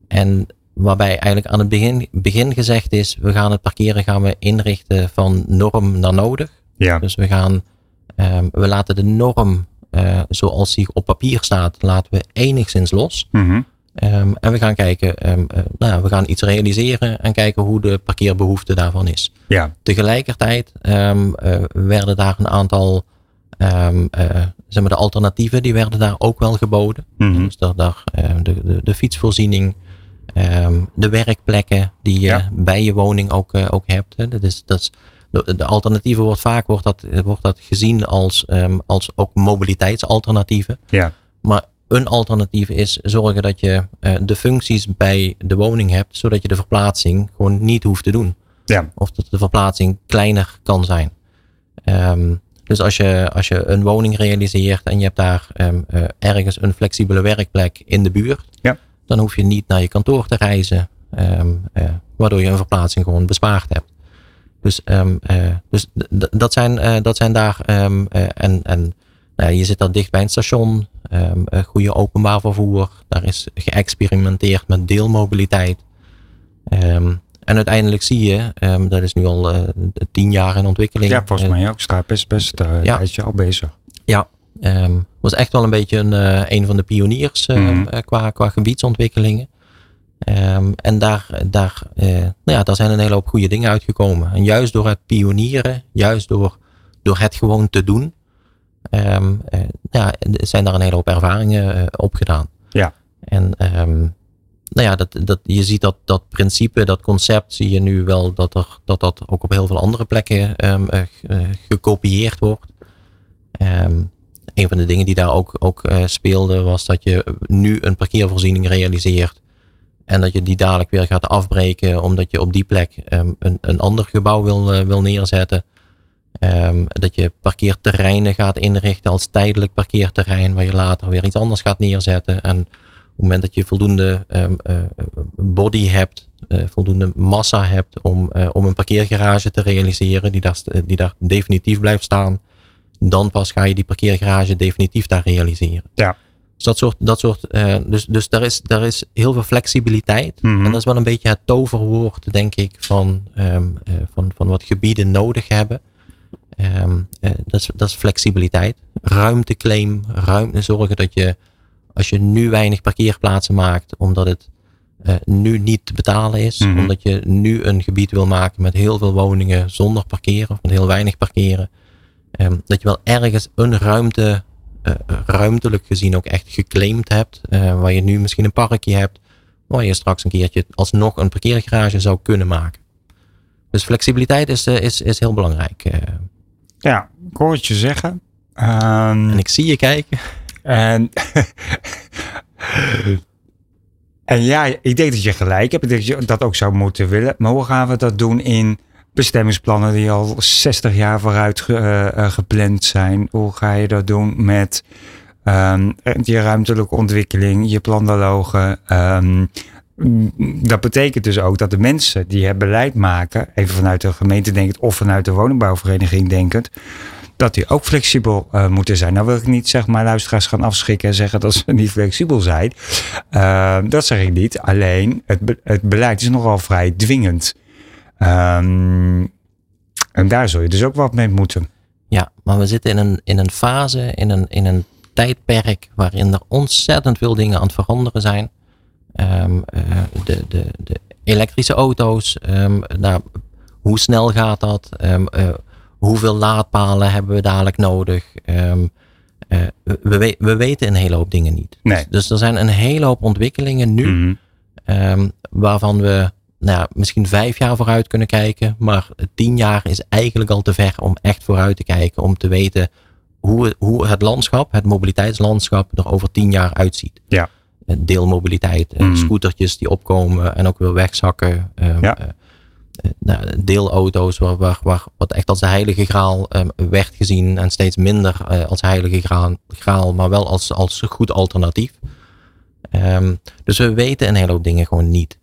En waarbij eigenlijk aan het begin, begin gezegd is, we gaan het parkeren gaan we inrichten van norm naar nodig. Ja. Dus we gaan, we laten de norm zoals die op papier staat, laten we enigszins los. Mm -hmm. Um, en we gaan kijken, um, uh, nou, we gaan iets realiseren en kijken hoe de parkeerbehoefte daarvan is. Ja. Tegelijkertijd um, uh, werden daar een aantal, uh, zeg maar de alternatieven, die werden daar ook wel geboden. Mm -hmm. Dus dat daar de, de, de, fietsvoorziening, de werkplekken die je ja. bij je woning ook, ook hebt. Hè. Dat is, dat is, de, de alternatieven wordt vaak wordt dat, wordt dat gezien als, als ook mobiliteitsalternatieven. Ja. Maar een alternatief is zorgen dat je uh, de functies bij de woning hebt, zodat je de verplaatsing gewoon niet hoeft te doen. Ja. Of dat de verplaatsing kleiner kan zijn. Um, dus als je, als je een woning realiseert en je hebt daar um, uh, ergens een flexibele werkplek in de buurt, ja. dan hoef je niet naar je kantoor te reizen, um, uh, waardoor je een verplaatsing gewoon bespaard hebt. Dus, dus dat, zijn, dat zijn daar en, en je zit dan dicht bij een station, um, goede openbaar vervoer. Daar is geëxperimenteerd met deelmobiliteit. Um, en uiteindelijk zie je, um, dat is nu al uh, tien jaar in ontwikkeling. Ja, volgens mij ook. Skype is best uh, ja. tijdje al bezig. Ja, um, was echt wel een beetje een, uh, een van de pioniers mm -hmm. qua, qua gebiedsontwikkelingen. Um, en daar, daar, nou ja, daar zijn een hele hoop goede dingen uitgekomen. En juist door het pionieren, juist door, door het gewoon te doen, um, ja, zijn daar een hele hoop ervaringen uh, op gedaan. Ja. En um, nou ja, dat, dat, je ziet dat, dat principe, dat concept, zie je nu wel dat er, dat, dat ook op heel veel andere plekken um, uh, gekopieerd wordt. Um, een van de dingen die daar ook, ook speelde was dat je nu een parkeervoorziening realiseert. En dat je die dadelijk weer gaat afbreken omdat je op die plek um, een, een ander gebouw wil, wil neerzetten. Um, dat je parkeerterreinen gaat inrichten als tijdelijk parkeerterrein, waar je later weer iets anders gaat neerzetten. En op het moment dat je voldoende um, uh, body hebt, uh, voldoende massa hebt om, uh, om een parkeergarage te realiseren, die daar, die daar definitief blijft staan, dan pas ga je die parkeergarage definitief daar realiseren. Ja. Dus dat soort, dat soort dus, dus daar is, daar is heel veel flexibiliteit. Mm -hmm. En dat is wel een beetje het toverwoord, denk ik, van, um, van, van wat gebieden nodig hebben. Ehm, dat, is, dat is flexibiliteit. Ruimteclaim, ruimte zorgen dat je, als je nu weinig parkeerplaatsen maakt, omdat het nu niet te betalen is, mhm. omdat je nu een gebied wil maken met heel veel woningen zonder parkeren of met heel weinig parkeren, ehm, dat je wel ergens een ruimte uh, ruimtelijk gezien ook echt geclaimd hebt. Waar je nu misschien een parkje hebt. Waar je straks een keertje alsnog een parkeergarage zou kunnen maken. Dus flexibiliteit is, is, is heel belangrijk. Ja, ik hoor het je zeggen. Um, en ik zie je kijken. En, en ja, ik denk dat je gelijk hebt. Dat je dat ook zou moeten willen. Maar hoe gaan we dat doen in bestemmingsplannen die al 60 jaar vooruit uh, gepland zijn. Hoe ga je dat doen met um, je ruimtelijke ontwikkeling, je plandialogen? Um, dat betekent dus ook dat de mensen die het beleid maken, even vanuit de gemeente denkend of vanuit de woningbouwvereniging denkend, dat die ook flexibel uh, moeten zijn. Nou wil ik niet zeg maar luisteraars gaan afschrikken en zeggen dat ze niet flexibel zijn. Uh, dat zeg ik niet. Alleen het, het beleid is nogal vrij dwingend. Um, en daar zul je dus ook wat mee moeten. Ja, maar we zitten in een, in een fase, in een, in een tijdperk waarin er ontzettend veel dingen aan het veranderen zijn. Um, de, de, de elektrische auto's, um, nou, hoe snel gaat dat? Um, uh, hoeveel laadpalen hebben we dadelijk nodig? Uh, we, we weten een hele hoop dingen niet. Nee. Dus, dus, er zijn een hele hoop ontwikkelingen nu, mm -hmm. waarvan we nou ja, misschien vijf jaar vooruit kunnen kijken. Maar tien jaar is eigenlijk al te ver om echt vooruit te kijken. Om te weten hoe, hoe het landschap, het mobiliteitslandschap, er over tien jaar uitziet. Ja. Deelmobiliteit, mm. scootertjes die opkomen en ook weer wegzakken. Um, ja. Uh, nou, deelauto's, waar, waar, waar, wat echt als de heilige graal um, werd gezien en steeds minder uh, als heilige graal, graal, maar wel als, als goed alternatief. Um, dus we weten een hele hoop dingen gewoon niet.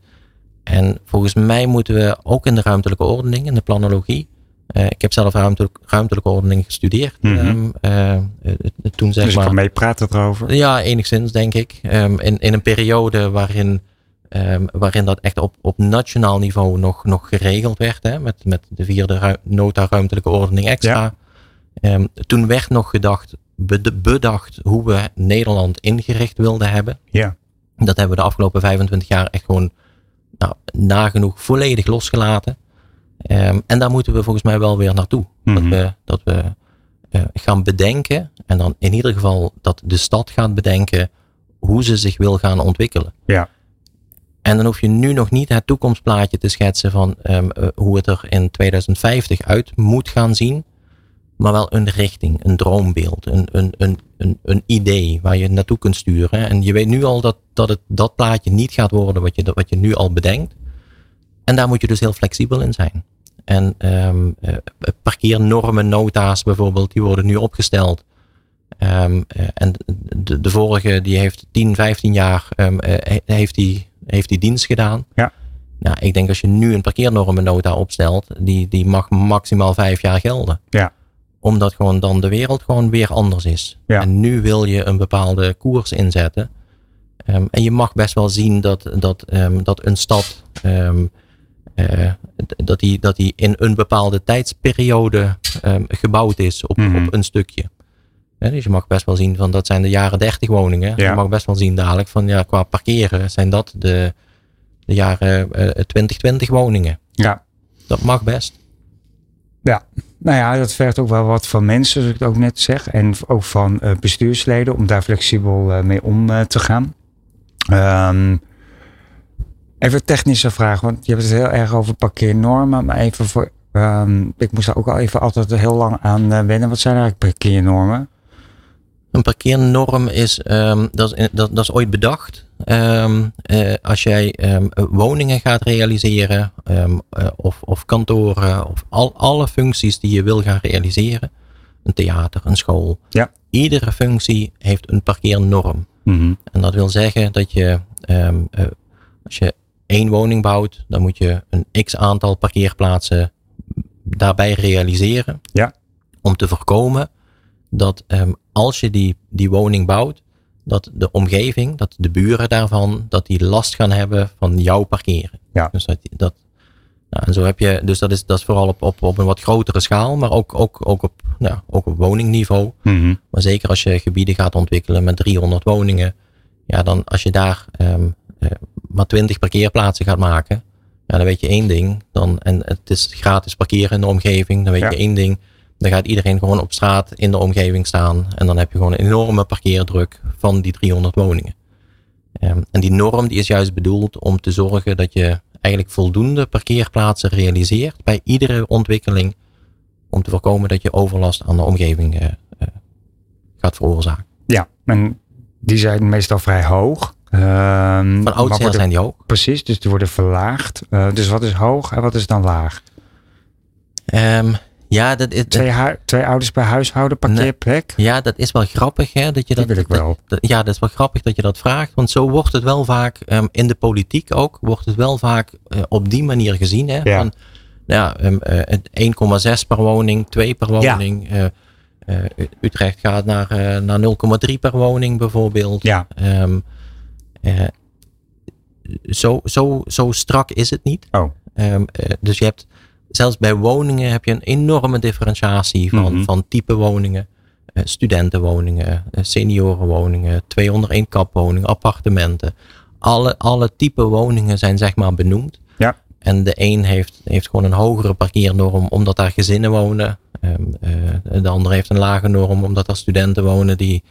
En volgens mij moeten we ook in de ruimtelijke ordening, in de planologie. Uh, ik heb zelf ruimtelijk, ruimtelijke ordening gestudeerd. Mm -hmm. um, uh, toen zeg dus maar, kan meepraten erover? Ja, enigszins denk ik. Um, in, in een periode waarin, um, waarin dat echt op, op nationaal niveau nog, nog geregeld werd. Hè, met, met de vierde nota ruimtelijke ordening extra. Ja. toen werd nog gedacht, bedacht hoe we Nederland ingericht wilden hebben. Ja. Dat hebben we de afgelopen 25 jaar echt gewoon nou, nagenoeg volledig losgelaten. Um, en daar moeten we volgens mij wel weer naartoe. Dat mhm. we, dat we uh, gaan bedenken, en dan in ieder geval dat de stad gaat bedenken hoe ze zich wil gaan ontwikkelen. Ja. En dan hoef je nu nog niet het toekomstplaatje te schetsen van um, uh, hoe het er in 2050 uit moet gaan zien maar wel een richting, een droombeeld, een, een, een, een, een idee waar je naartoe kunt sturen. En je weet nu al dat, dat het dat plaatje niet gaat worden wat je, wat je nu al bedenkt. En daar moet je dus heel flexibel in zijn. En um, parkeernormen, nota's bijvoorbeeld, die worden nu opgesteld. Um, en de, de vorige, die heeft 10, 15 jaar um, heeft, die, heeft die dienst gedaan. Ja. Nou, ik denk als je nu een parkeernormennota opstelt, die, die mag maximaal vijf jaar gelden. Ja omdat gewoon dan de wereld gewoon weer anders is. Ja. En nu wil je een bepaalde koers inzetten. Um, en je mag best wel zien dat, dat, dat een stad uh, dat, die, dat die in een bepaalde tijdsperiode gebouwd is op, mm. op een stukje. dus je mag best wel zien van dat zijn de jaren 30 woningen. Ja. Je mag best wel zien dadelijk van ja, qua parkeren zijn dat de, de jaren uh, 2020 woningen. Ja. Dat mag best. Ja, nou ja, dat vergt ook wel wat van mensen, zoals ik het ook net zeg. En ook van uh, bestuursleden om daar flexibel mee om te gaan. Um, even een technische vraag, want je hebt het heel erg over parkeernormen. Maar even voor, um, ik moest daar ook al even altijd heel lang aan wennen. Wat zijn eigenlijk parkeernormen? Een parkeernorm is, um, dat, is dat, dat is ooit bedacht. Um, uh, als jij um, woningen gaat realiseren, uh, of, of kantoren, of al, alle functies die je wil gaan realiseren, een theater, een school, ja. iedere functie heeft een parkeernorm. Mm -hmm. En dat wil zeggen dat je, uh, als je één woning bouwt, dan moet je een x aantal parkeerplaatsen daarbij realiseren. Ja. Om te voorkomen dat als je die, die woning bouwt, dat de omgeving, dat de buren daarvan, dat die last gaan hebben van jouw parkeren. Ja. Dus dat, dat, Nou, en zo heb je, dus dat is, dat is vooral op, op, op een wat grotere schaal, maar ook, ook, ook, op, nou, ook op woningniveau. Mhm. Maar zeker als je gebieden gaat ontwikkelen met 300 woningen, ja, dan als je daar ehm, eh, maar 20 parkeerplaatsen gaat maken, ja, dan weet je één ding. Dan, en het is gratis parkeren in de omgeving, dan weet Ja. je één ding. Dan gaat iedereen gewoon op straat in de omgeving staan. En dan heb je gewoon een enorme parkeerdruk van die 300 woningen. Ehm, en die norm die is juist bedoeld om te zorgen dat je eigenlijk voldoende parkeerplaatsen realiseert bij iedere ontwikkeling. Om te voorkomen dat je overlast aan de omgeving eh, eh, gaat veroorzaken. Ja, en die zijn meestal vrij hoog. Ehm, Van oudsher zijn die hoog. Precies, dus die worden verlaagd. Eh, dus wat is hoog en wat is dan laag? Ehm, ja, dat is, Twee, twee ouders per huishouden, parkeerplek? ja, dat is wel grappig. Hè, dat je Die dat, wil ik wel. dat- ja, dat is wel grappig dat je dat vraagt. Want zo wordt het wel vaak, ehm, in de politiek ook, wordt het wel vaak eh, op die manier gezien. Hè, Ja. Van, ja, eh, het 1,6 per woning, 2 per Ja. woning. eh, eh, Utrecht gaat naar, naar 0,3 per woning bijvoorbeeld. Ja, eh, zo, zo, zo strak is het niet. oh, Ehm, eh, dus je hebt zelfs bij woningen heb je een enorme differentiatie van, Mhm. van type woningen. eh, studentenwoningen, seniorenwoningen, 201 kapwoningen, appartementen. Alle, alle type woningen zijn zeg maar benoemd. ja, En de een heeft, heeft gewoon een hogere parkeernorm omdat daar gezinnen wonen. Ehm, eh, de ander heeft een lage norm omdat er studenten wonen die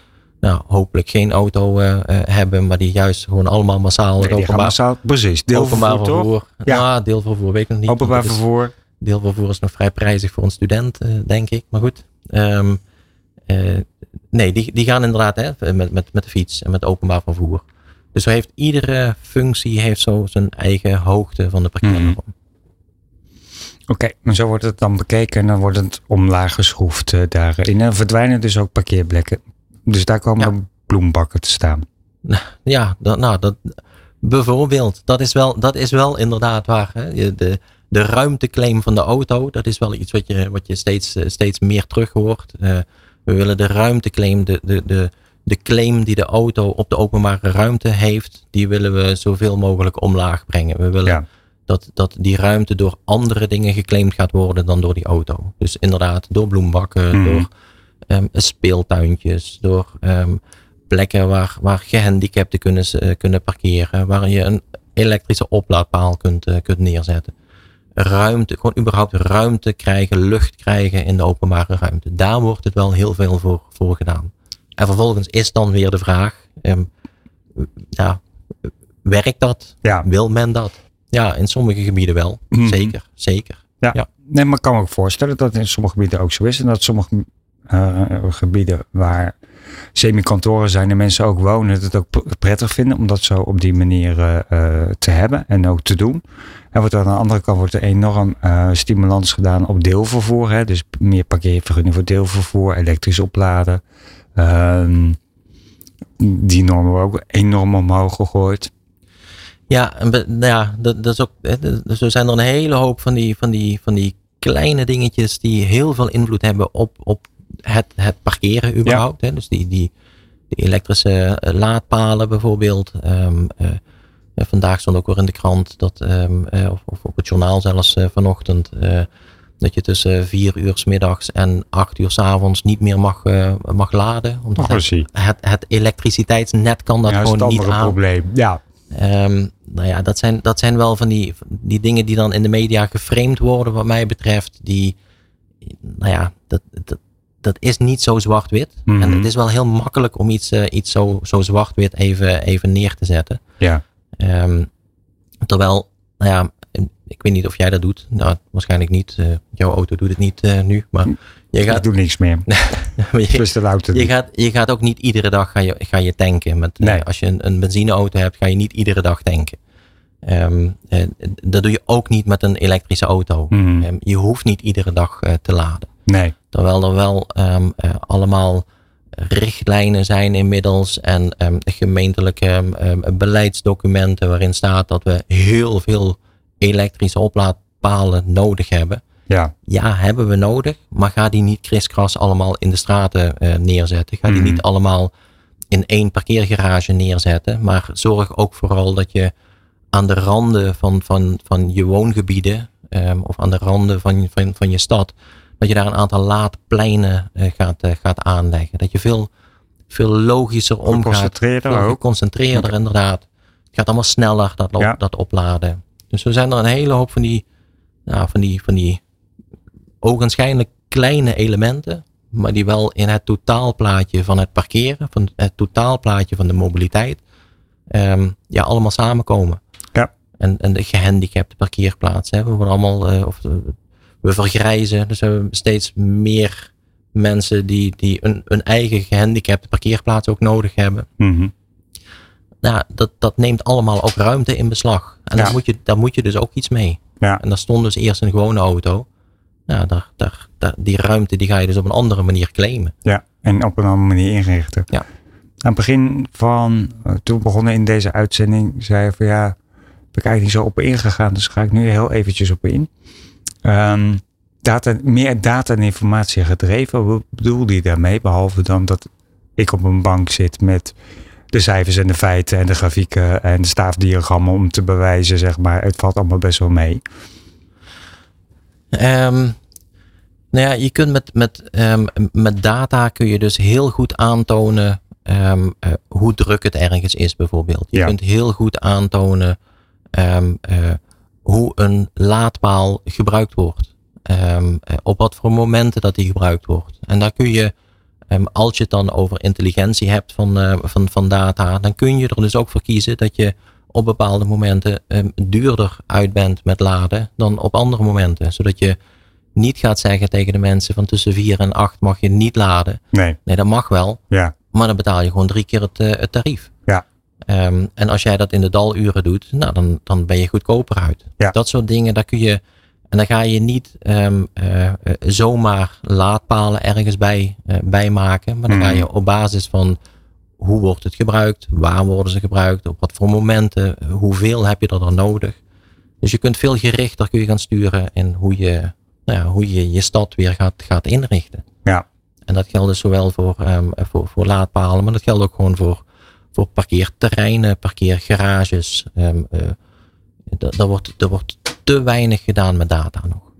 nou, hopelijk geen auto eh, eh, hebben, maar die juist gewoon allemaal massaal nee, openbaar, massaal, precies. Deelvervoer openbaar vervoer. Ja. Ja, deelvervoer weet ik nog niet. Openbaar dat is- vervoer. Deelvervoer is nog vrij prijzig voor een student, eh, denk ik. Maar goed. Ehm, eh, nee, die, die gaan inderdaad hè, met, met, met de fiets en met openbaar vervoer. Dus zo heeft iedere functie heeft zo zijn eigen hoogte van de parkeernorm. Mhm. Oké, maar zo wordt het dan bekeken en dan wordt het omlaag geschroefd daarin. En verdwijnen dus ook parkeerplekken. Dus daar komen Ja. bloembakken te staan. Ja, dat, nou, dat, bijvoorbeeld, dat is wel, dat is wel inderdaad waar. Hè? De, de ruimteclaim van de auto, dat is wel iets wat je, wat je steeds, eh, steeds meer terug hoort. Eh, we willen de ruimteclaim, de, de, de, de claim die de auto op de openbare ruimte heeft, die willen we zoveel mogelijk omlaag brengen. We willen Ja. dat, dat die ruimte door andere dingen geclaimd gaat worden dan door die auto. Dus inderdaad, door bloembakken, Mhm. door ehm, speeltuintjes, door ehm, plekken waar, waar gehandicapten kunnen, eh, kunnen parkeren, waar je een elektrische oplaadpaal kunt, eh, kunt neerzetten. Ruimte, gewoon überhaupt ruimte krijgen, lucht krijgen in de openbare ruimte. Daar wordt het wel heel veel voor, voor gedaan. En vervolgens is dan weer de vraag, ehm, ja, werkt dat? Ja. Wil men dat? Ja, in sommige gebieden wel. Mhm. Zeker, zeker. Ja. Ja. Nee, maar ik kan me ook voorstellen dat het in sommige gebieden ook zo is. En dat sommige gebieden waar semi-kantoren zijn en mensen ook wonen, het ook prettig vinden om dat zo op die manier eh, eh, te hebben en ook te doen. En wordt er aan de andere kant wordt er enorm eh, stimulans gedaan op deelvervoer. Hè? Dus meer parkeervergunning voor deelvervoer, elektrisch opladen. Ehm, die normen worden ook enorm omhoog gegooid. Ja, en nou ja dat, dat is ook, hè, zo zijn er een hele hoop van die, van die, van die kleine dingetjes die heel veel invloed hebben op, op het, het parkeren überhaupt. Hè? Dus die, die, die elektrische eh, laadpalen bijvoorbeeld. Ehm, eh, eh, vandaag stond ook weer in de krant dat, ehm, eh, of, of op het journaal zelfs vanochtend, dat je tussen vier uur 's middags en acht uur 's avonds niet meer mag, mag laden. Omdat Oh, het, het, het elektriciteitsnet kan dat ja, dat gewoon niet andere aan. probleem. Ja, Ehm, nou ja, dat zijn, dat zijn wel van die, die dingen die dan in de media geframed worden, wat mij betreft. Die, nou ja, dat, dat, dat is niet zo zwart-wit. Mhm. En het is wel heel makkelijk om iets, eh, iets zo, zo zwart-wit even, even neer te zetten. ja. Ehm, terwijl, nou ja, ik weet niet of jij dat doet. Nou, waarschijnlijk niet. Eh, jouw auto doet het niet eh, nu. Maar je Ik gaat, doe niks meer. je, Dus de auto. je, gaat, je gaat ook niet iedere dag ga je, ga je tanken. Met, Nee. als je een, een benzineauto hebt, ga je niet iedere dag tanken. Ehm, eh, dat doe je ook niet met een elektrische auto. Mhm. Ehm, je hoeft niet iedere dag te laden. Nee. Terwijl er wel ehm, eh, allemaal richtlijnen zijn inmiddels en ehm, gemeentelijke ehm, beleidsdocumenten waarin staat dat we heel veel elektrische oplaadpalen nodig hebben. Ja. Ja, hebben we nodig, maar ga die niet kriskras allemaal in de straten eh, neerzetten. Ga die Mhm. niet allemaal in één parkeergarage neerzetten, maar zorg ook vooral dat je aan de randen van, van, van je woongebieden of aan de randen van, van, van je stad, dat je daar een aantal laadpleinen gaat, gaat aanleggen. Dat je veel, veel logischer omgaat. Geconcentreerder ook. Geconcentreerder inderdaad. Het gaat allemaal sneller, dat, dat opladen. Dus er zijn er een hele hoop van die, nou, van die, van die ogenschijnlijk kleine elementen, maar die wel in het totaalplaatje van het parkeren, van het totaalplaatje van de mobiliteit, ehm, ja, allemaal samenkomen. Ja. En, en de gehandicapte parkeerplaatsen. Hè. We worden allemaal, uh, of we vergrijzen, dus we hebben steeds meer mensen die, die een, een eigen gehandicapte parkeerplaats ook nodig hebben. Mm Nou, dat, dat neemt allemaal ook ruimte in beslag. En daar, moet je, daar moet je dus ook iets mee. Ja. En daar stond dus eerst een gewone auto ja, daar, daar, daar, die ruimte die ga je dus op een andere manier claimen. Ja, en op een andere manier inrichten. Ja. Aan het begin van, eh, toen we begonnen in deze uitzending, zei je van ja, ben ik eigenlijk niet zo op ingegaan, dus ga ik nu heel eventjes op in. Um, data, meer data en informatie gedreven, wat bedoelde je daarmee? Behalve dan dat ik op een bank zit met de cijfers en de feiten en de grafieken en de staafdiagrammen om te bewijzen, zeg maar. Het valt allemaal best wel mee. Um, nou ja, je kunt met, met, um, met data kun je dus heel goed aantonen um, uh, hoe druk het ergens is bijvoorbeeld. Je ja. kunt heel goed aantonen uh, hoe een laadpaal gebruikt wordt. Uh, op wat voor momenten dat die gebruikt wordt. En daar kun je, als je het dan over intelligentie hebt van, uh, van, van data, dan kun je er dus ook voor kiezen dat je op bepaalde momenten um, duurder uit bent met laden dan op andere momenten. Zodat je niet gaat zeggen tegen de mensen van tussen 4 en 8 mag je niet laden. Nee. Nee, dat mag wel. Ja. Maar dan betaal je gewoon drie keer het, uh, het tarief. Um, en als jij dat in de daluren doet, nou, dan, dan ben je goedkoper uit. Ja. Dat soort dingen, daar kun je. En dan ga je niet um, uh, zomaar laadpalen ergens bij, uh, bij maken. Maar dan mm. ga je op basis van hoe wordt het gebruikt? Waar worden ze gebruikt? Op wat voor momenten? Hoeveel heb je er dan nodig? Dus je kunt veel gerichter kun je gaan sturen in hoe je, nou ja, hoe je je stad weer gaat, gaat inrichten. Ja. En dat geldt dus zowel voor, um, voor, voor laadpalen, maar dat geldt ook gewoon voor, voor parkeerterreinen, parkeergarages. Um, uh, er, wordt, er wordt te weinig gedaan met data nog.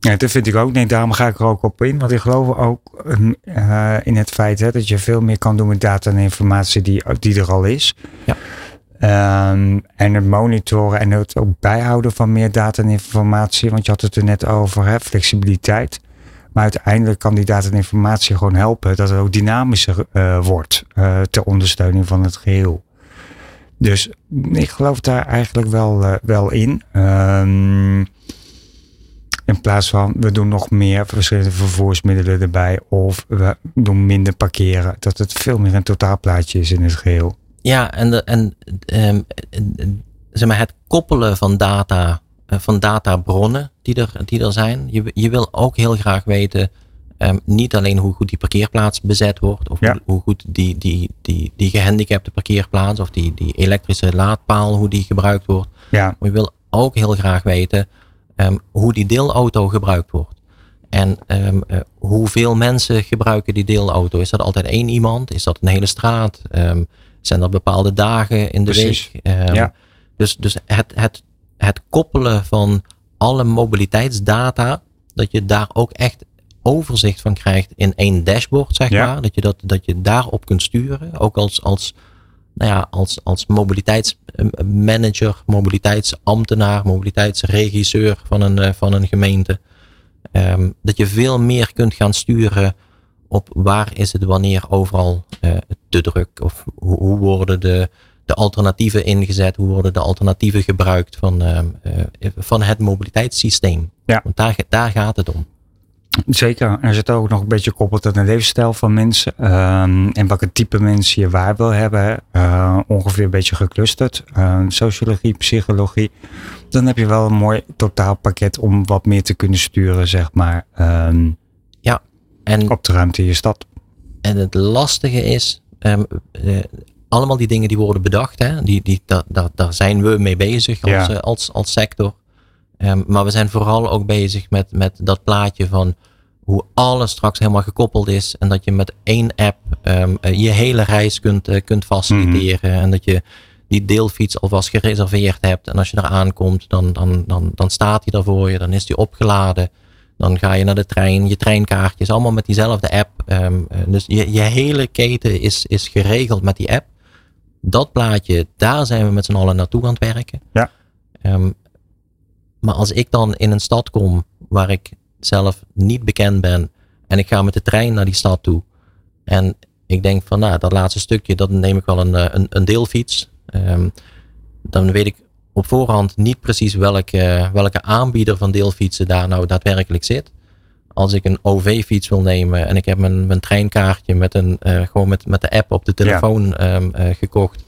Ja, dat vind ik ook. Nee, daarom ga ik er ook op in. Want ik geloof ook uh, in het feit hè, dat je veel meer kan doen met data en informatie die, die er al is. Ja. Um, en het monitoren en het ook bijhouden van meer data en informatie. Want je had het er net over, hè, flexibiliteit. Maar uiteindelijk kan die data en informatie gewoon helpen dat het ook dynamischer uh, wordt uh, ter ondersteuning van het geheel. Dus ik geloof daar eigenlijk wel, uh, wel in. Um, in plaats van we doen nog meer verschillende vervoersmiddelen erbij. Of we doen minder parkeren. Dat het veel meer een totaalplaatje is in het geheel. Ja, en, de, en um, zeg maar het koppelen van data, van databronnen die er, die er zijn. Je, je wil ook heel graag weten. Um, niet alleen hoe goed die parkeerplaats bezet wordt. Of ja. hoe, hoe, goed die, die, die, die gehandicapte parkeerplaats. Of die, die elektrische laadpaal, hoe die gebruikt wordt. Ja. Maar je wil ook heel graag weten um, hoe die deelauto gebruikt wordt. En um, uh, hoeveel mensen gebruiken die deelauto? Is dat altijd één iemand? Is dat een hele straat? Zijn er bepaalde dagen in de Precies. week? ja. Dus, dus het, het, het koppelen van alle mobiliteitsdata, dat je daar ook echt overzicht van krijgt in één dashboard, zeg ja. maar. Dat je, dat, dat je daarop kunt sturen. Ook als, als, nou ja, als, als mobiliteitsmanager, mobiliteitsambtenaar, mobiliteitsregisseur van een, uh, van een gemeente. Um, dat je veel meer kunt gaan sturen op waar is het wanneer overal uh, te druk of hoe, worden de, de alternatieven ingezet, hoe worden de alternatieven gebruikt van, uh, uh, van het mobiliteitssysteem. Ja. Want daar, daar gaat het om. Zeker. Er zit ook nog een beetje gekoppeld aan de levensstijl van mensen. Um, en welke type mensen je waar wil hebben. Uh, ongeveer een beetje geclusterd. Uh, sociologie, psychologie. Dan heb je wel een mooi totaalpakket om wat meer te kunnen sturen, zeg maar. Um, ja. En, op de ruimte in je stad. En het lastige is, um, uh, allemaal die dingen die worden bedacht, hè, die, die, daar, daar, daar zijn we mee bezig als, ja. als, als sector. Um, maar we zijn vooral ook bezig met, met dat plaatje van hoe alles straks helemaal gekoppeld is. En dat je met één app um, uh, je hele reis kunt, uh, kunt faciliteren. Mm -hmm. En dat je die deelfiets alvast gereserveerd hebt. En als je daar aankomt, dan, dan, dan, dan staat hij daar voor je. Dan is die opgeladen. Dan ga je naar de trein. Je treinkaartje is allemaal met diezelfde app. Um, dus je, je hele keten is, is geregeld met die app. Dat plaatje, daar zijn we met z'n allen naartoe aan het werken. Ja. Um, maar als ik dan in een stad kom waar ik zelf niet bekend ben. En ik ga met de trein naar die stad toe. En ik denk van nou, dat laatste stukje, dat neem ik wel een, eh, een, een deelfiets. Um, dan weet ik op voorhand niet precies welke, welke aanbieder van deelfietsen daar nou daadwerkelijk zit. Als ik een OV-fiets wil nemen en ik heb mijn, mijn treinkaartje met, een, uh, gewoon met, met de app op de telefoon ja. um, uh, gekocht.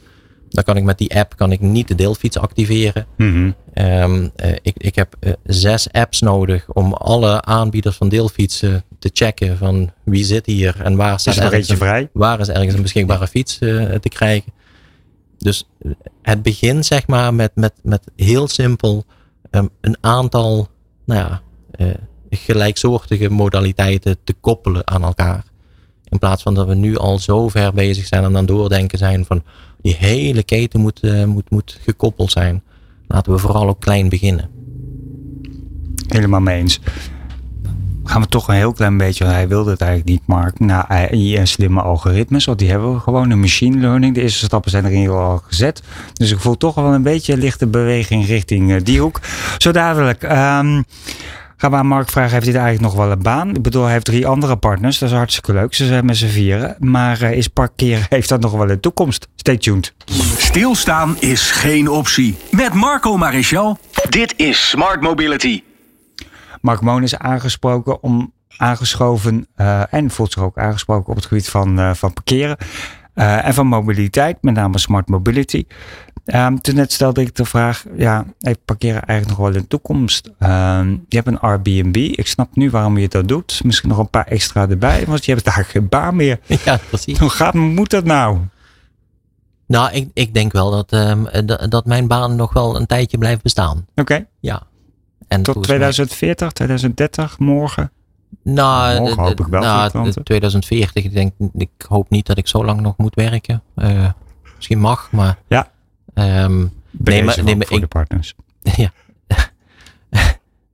Dan kan ik met die app kan ik niet de deelfiets activeren. Mm -hmm. um, uh, ik, ik heb zes apps nodig om alle aanbieders van deelfietsen te checken van wie zit hier en waar staat is er eentje vrij. Waar is ergens een beschikbare fiets te krijgen. Dus het begint zeg maar met, met, met heel simpel um, een aantal nou ja, gelijksoortige modaliteiten te koppelen aan elkaar. In plaats van dat we nu al zo ver bezig zijn en aan doordenken zijn van die hele keten moet, uh, moet, moet gekoppeld zijn. Laten we vooral ook klein beginnen. Helemaal mee eens gaan we toch een heel klein beetje, hij wilde het eigenlijk niet, Mark, naar AI en slimme algoritmes. Want die hebben we gewoon, een machine learning. De eerste stappen zijn er in geval al gezet. Dus ik voel toch wel een beetje lichte beweging richting uh, die hoek. Zo dadelijk. Um, gaan we aan Mark vragen, heeft hij eigenlijk nog wel een baan? Ik bedoel, hij heeft drie andere partners. Dat is hartstikke leuk. Ze zijn met z'n vieren. Maar uh, is parkeren, heeft dat nog wel een toekomst? Stay tuned. Stilstaan is geen optie. Met Marco Marichal. Dit is Smart Mobility. Mark Moon is aangesproken om aangeschoven uh, en voelt zich ook aangesproken op het gebied van, uh, van parkeren uh, en van mobiliteit, met name smart mobility. Um, toen net stelde ik de vraag, ja, heeft parkeren eigenlijk nog wel in de toekomst? Um, je hebt een Airbnb, ik snap nu waarom je dat doet. Misschien nog een paar extra erbij, want je hebt daar geen baan meer. Ja, precies. Hoe gaat, moet dat nou? Nou, ik, ik denk wel dat, um, dat mijn baan nog wel een tijdje blijft bestaan. Oké. Okay. Ja. En Tot 2040, mij... 2030, morgen? Nou, morgen hoop ik wel. Nou, 2040. Ik denk, ik hoop niet dat ik zo lang nog moet werken. Uh, misschien mag, maar. Ja. Um, nee, maar, nee, maar voor ik, de partners. Ja.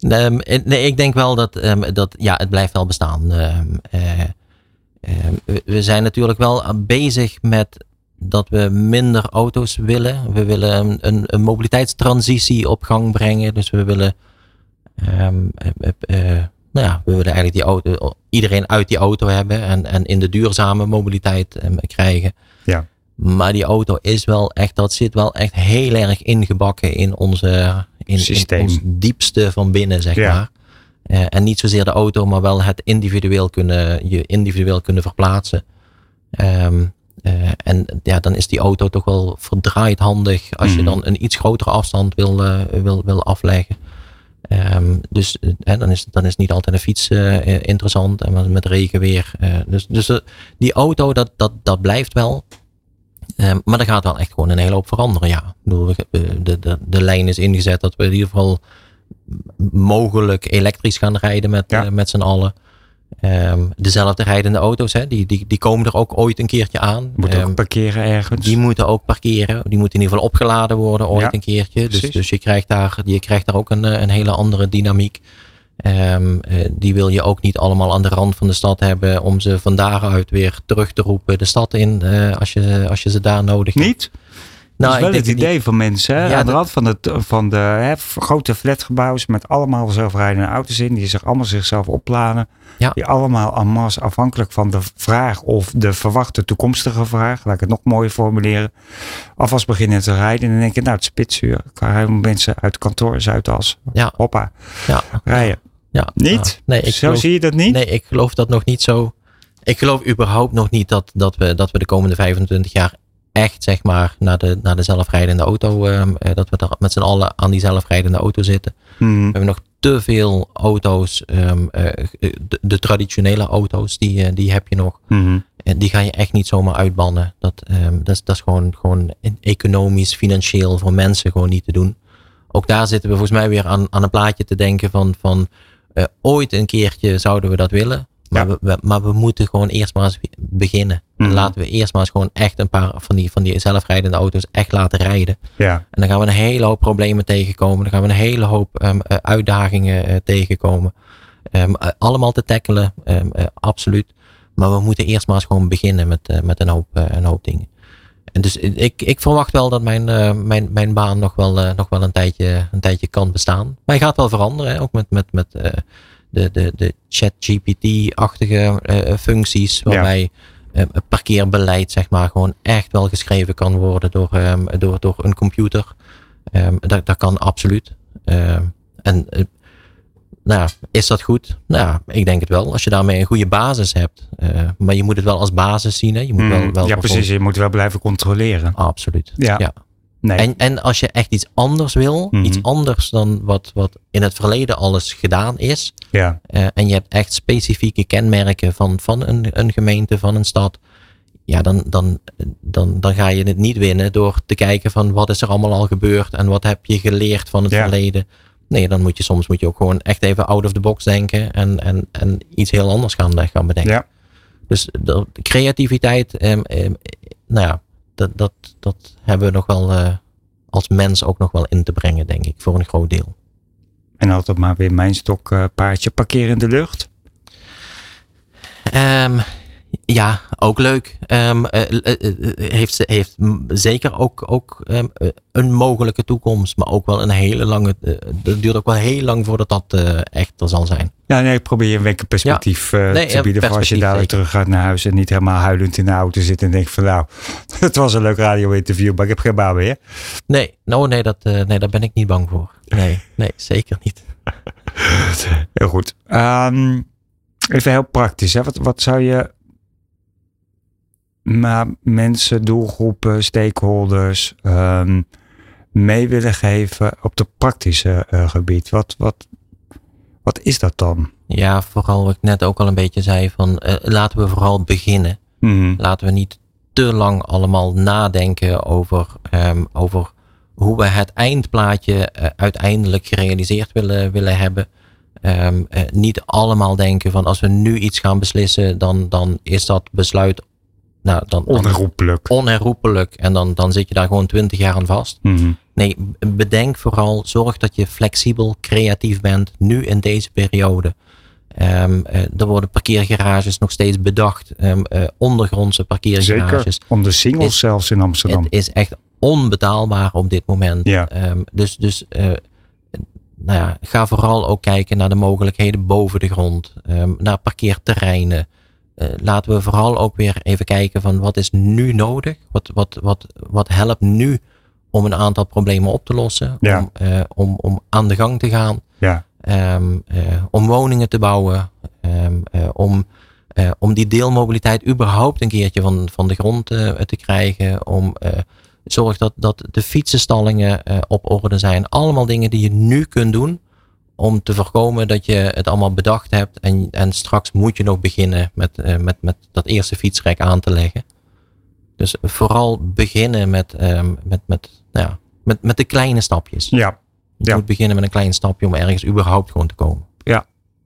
um, nee, ik denk wel dat, um, dat ja, het blijft wel bestaan. Uh, we zijn natuurlijk wel bezig met dat we minder auto's willen. We willen een, een mobiliteitstransitie op gang brengen. Dus we willen Um, uh, uh, nou ja, we willen eigenlijk die auto, iedereen uit die auto hebben en, en in de duurzame mobiliteit um, krijgen. Ja. Maar die auto is wel echt, dat zit wel echt heel erg ingebakken in onze in, Systeem. in ons diepste van binnen, zeg ja. maar. Uh, en niet zozeer de auto, maar wel het individueel kunnen, je individueel kunnen verplaatsen. Um, uh, en ja, dan is die auto toch wel verdraaid handig als mm. je dan een iets grotere afstand wil, uh, wil, wil afleggen. Um, dus hè, dan, is, dan is niet altijd een fiets interessant. En met regenweer. Dus dus die auto, dat, dat, dat blijft wel. Um, maar er gaat wel echt gewoon een hele hoop veranderen. Ja, de, de, de lijn is ingezet dat we in ieder geval mogelijk elektrisch gaan rijden met, ja. met z'n allen. Um, dezelfde rijdende auto's, hè, die, die, die komen er ook ooit een keertje aan. Moeten ook parkeren ergens. Die moeten ook parkeren. Die moeten in ieder geval opgeladen worden ooit Ja, een keertje. Dus, precies. dus je, krijgt daar, je krijgt daar ook een, eh, een hele andere dynamiek. Um, uh, die wil je ook niet allemaal aan de rand van de stad hebben om ze van daaruit weer terug te roepen de stad in uh, als, je, als je ze daar nodig hebt. Niet? Nou, dat is wel ik het idee van mensen. Hè? Ja, Aan de rand van de, van de hè, grote flatgebouwen met allemaal zelfrijdende auto's in. Die zich allemaal zichzelf opladen. Ja. Die allemaal en masse afhankelijk van de vraag of de verwachte toekomstige vraag. Laat ik het nog mooier formuleren. Alvast beginnen te rijden. En dan denk je, nou het spitsuur. Ik ga mensen uit kantoor, Zuidas. Ja. Hoppa, Ja, rijden. Ja, Niet? nee, ik Zo geloof- zie je dat niet? Nee, ik geloof dat nog niet zo. Ik geloof überhaupt nog niet dat, dat, we, dat we de komende 25 jaar echt zeg maar naar de, naar de zelfrijdende auto, ehm, eh, dat we daar met z'n allen aan die zelfrijdende auto zitten. Hmm. We hebben nog te veel auto's, ehm, eh, de, de traditionele auto's, die, eh, die heb je nog. Mhm. En die ga je echt niet zomaar uitbannen. Dat, ehm, dat, is, dat is gewoon, gewoon economisch, financieel voor mensen gewoon niet te doen. Ook daar zitten we volgens mij weer aan, aan een plaatje te denken van, van eh, ooit een keertje zouden we dat willen. Maar, we, maar we moeten gewoon eerst maar eens beginnen. En mhm. laten we eerst maar eens gewoon echt een paar van die, van die zelfrijdende auto's echt laten rijden. Ja. En dan gaan we een hele hoop problemen tegenkomen. Dan gaan we een hele hoop um, uitdagingen uh, tegenkomen. Um, allemaal te tackelen, um, uh, absoluut. Maar we moeten eerst maar eens gewoon beginnen met, met een, hoop, een hoop dingen. En dus ik, ik verwacht wel dat mijn, mijn, mijn baan nog wel, nog wel een, tijdje, een tijdje kan bestaan. Maar hij gaat wel veranderen, hè? ook met, met, met de, de, de chat-GPT-achtige functies, waarbij ja. parkeerbeleid zeg maar gewoon echt wel geschreven kan worden door, um, door, door een computer. Um, dat, dat kan absoluut. Uh, en nou, is dat goed? Nou, ik denk het wel. Als je daarmee een goede basis hebt. maar je moet het wel als basis zien. Hè? Je moet wel, mm, wel ja, precies. Je moet wel blijven controleren. Absoluut. Ja. ja. Nee. En, en als je echt iets anders wil, Mhm. iets anders dan wat, wat in het verleden alles gedaan is. Ja. eh, en je hebt echt specifieke kenmerken van, van een, een gemeente, van een stad. Ja, dan, dan, dan, dan ga je het niet winnen door te kijken van wat is er allemaal al gebeurd en wat heb je geleerd van het Ja. verleden. Nee, dan moet je soms moet je ook gewoon echt even out of the box denken en, en, en iets heel anders gaan, eh, gaan bedenken. Ja. Dus de creativiteit, ehm, ehm, nou ja, dat, dat, dat hebben we nog wel eh, als mens ook nog wel in te brengen, denk ik, voor een groot deel. En altijd maar weer mijn stok eh, paardje parkeren in de lucht. Ehm, ja, ook leuk. Eh, eh, heeft, zeker ook, ook ehm, eh, een mogelijke toekomst, maar ook wel een hele lange. Het duurt ook wel heel lang voordat dat echt er zal zijn. Ja, nee, ik probeer een week een perspectief Nee, te bieden. Voor als je dadelijk terug gaat naar huis en niet helemaal huilend in de auto zit en denkt van nou, het was een leuk radio-interview, maar ik heb geen baan meer. Nee, nou, nee, dat, nee, daar ben ik niet bang voor. Nee, nee zeker niet. Heel goed. Ehm, even heel praktisch. Hè? Wat, wat zou je maar mensen, doelgroepen, stakeholders ehm, mee willen geven op de praktische eh, gebied? Wat, wat, wat is dat dan? Ja, vooral wat ik net ook al een beetje zei van eh, laten we vooral beginnen. Mhm. Laten we niet te lang allemaal nadenken over, ehm, over hoe we het eindplaatje eh, uiteindelijk gerealiseerd willen, willen hebben. Ehm, eh, niet allemaal denken van als we nu iets gaan beslissen, dan, dan is dat besluit nou, dan, dan Onherroepelijk. onherroepelijk. En dan, dan zit je daar gewoon twintig jaar aan vast. Mhm. Nee, bedenk vooral, zorg dat je flexibel, creatief bent, nu in deze periode. Ehm, eh, er worden parkeergarages nog steeds bedacht, ehm, eh, ondergrondse parkeergarages. Zeker. Om de singles Is- zelfs in Amsterdam. Het is echt onbetaalbaar op dit moment. Ja. Ehm, dus dus eh, nou ja, ga vooral ook kijken naar de mogelijkheden boven de grond, naar parkeerterreinen. Eh, laten we vooral ook weer even kijken van wat is nu nodig? Wat, wat, wat, wat helpt nu om een aantal problemen op te lossen? Ja. Om, eh, om, om aan de gang te gaan? ja. Ehm, eh, om woningen te bouwen, ehm, eh, om, om die deelmobiliteit überhaupt een keertje van, van de grond te krijgen, om zorg dat, dat de fietsenstallingen op orde zijn. Allemaal dingen die je nu kunt doen om te voorkomen dat je het allemaal bedacht hebt en, en straks moet je nog beginnen met, eh, met, met dat eerste fietsrek aan te leggen. Dus vooral beginnen met, ehm, met, met, nou ja, met, met de kleine stapjes. ja. Je Ja. moet beginnen met een klein stapje om ergens überhaupt gewoon te komen.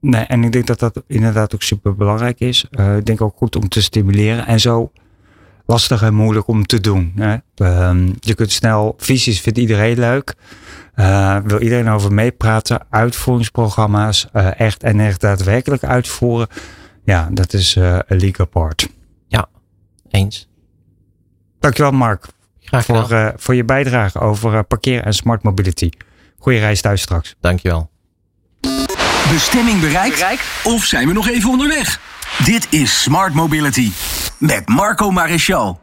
Nee, en ik denk dat dat inderdaad ook super belangrijk is. Eh, ik denk ook goed om te stimuleren en zo lastig en moeilijk om te doen. Hè? Ehm, je kunt snel, visies vindt iedereen leuk. Eh, wil iedereen over meepraten, uitvoeringsprogramma's, eh, echt en echt daadwerkelijk uitvoeren. Ja, dat is eh een league apart. Eens. Dankjewel Mark Graag gedaan. voor, eh, voor je bijdrage over eh, parkeer en smart mobility. Goeie reis thuis straks. Dankjewel. Bestemming bereikt? Of zijn we nog even onderweg? Dit is Smart Mobility met Marco Maréchal.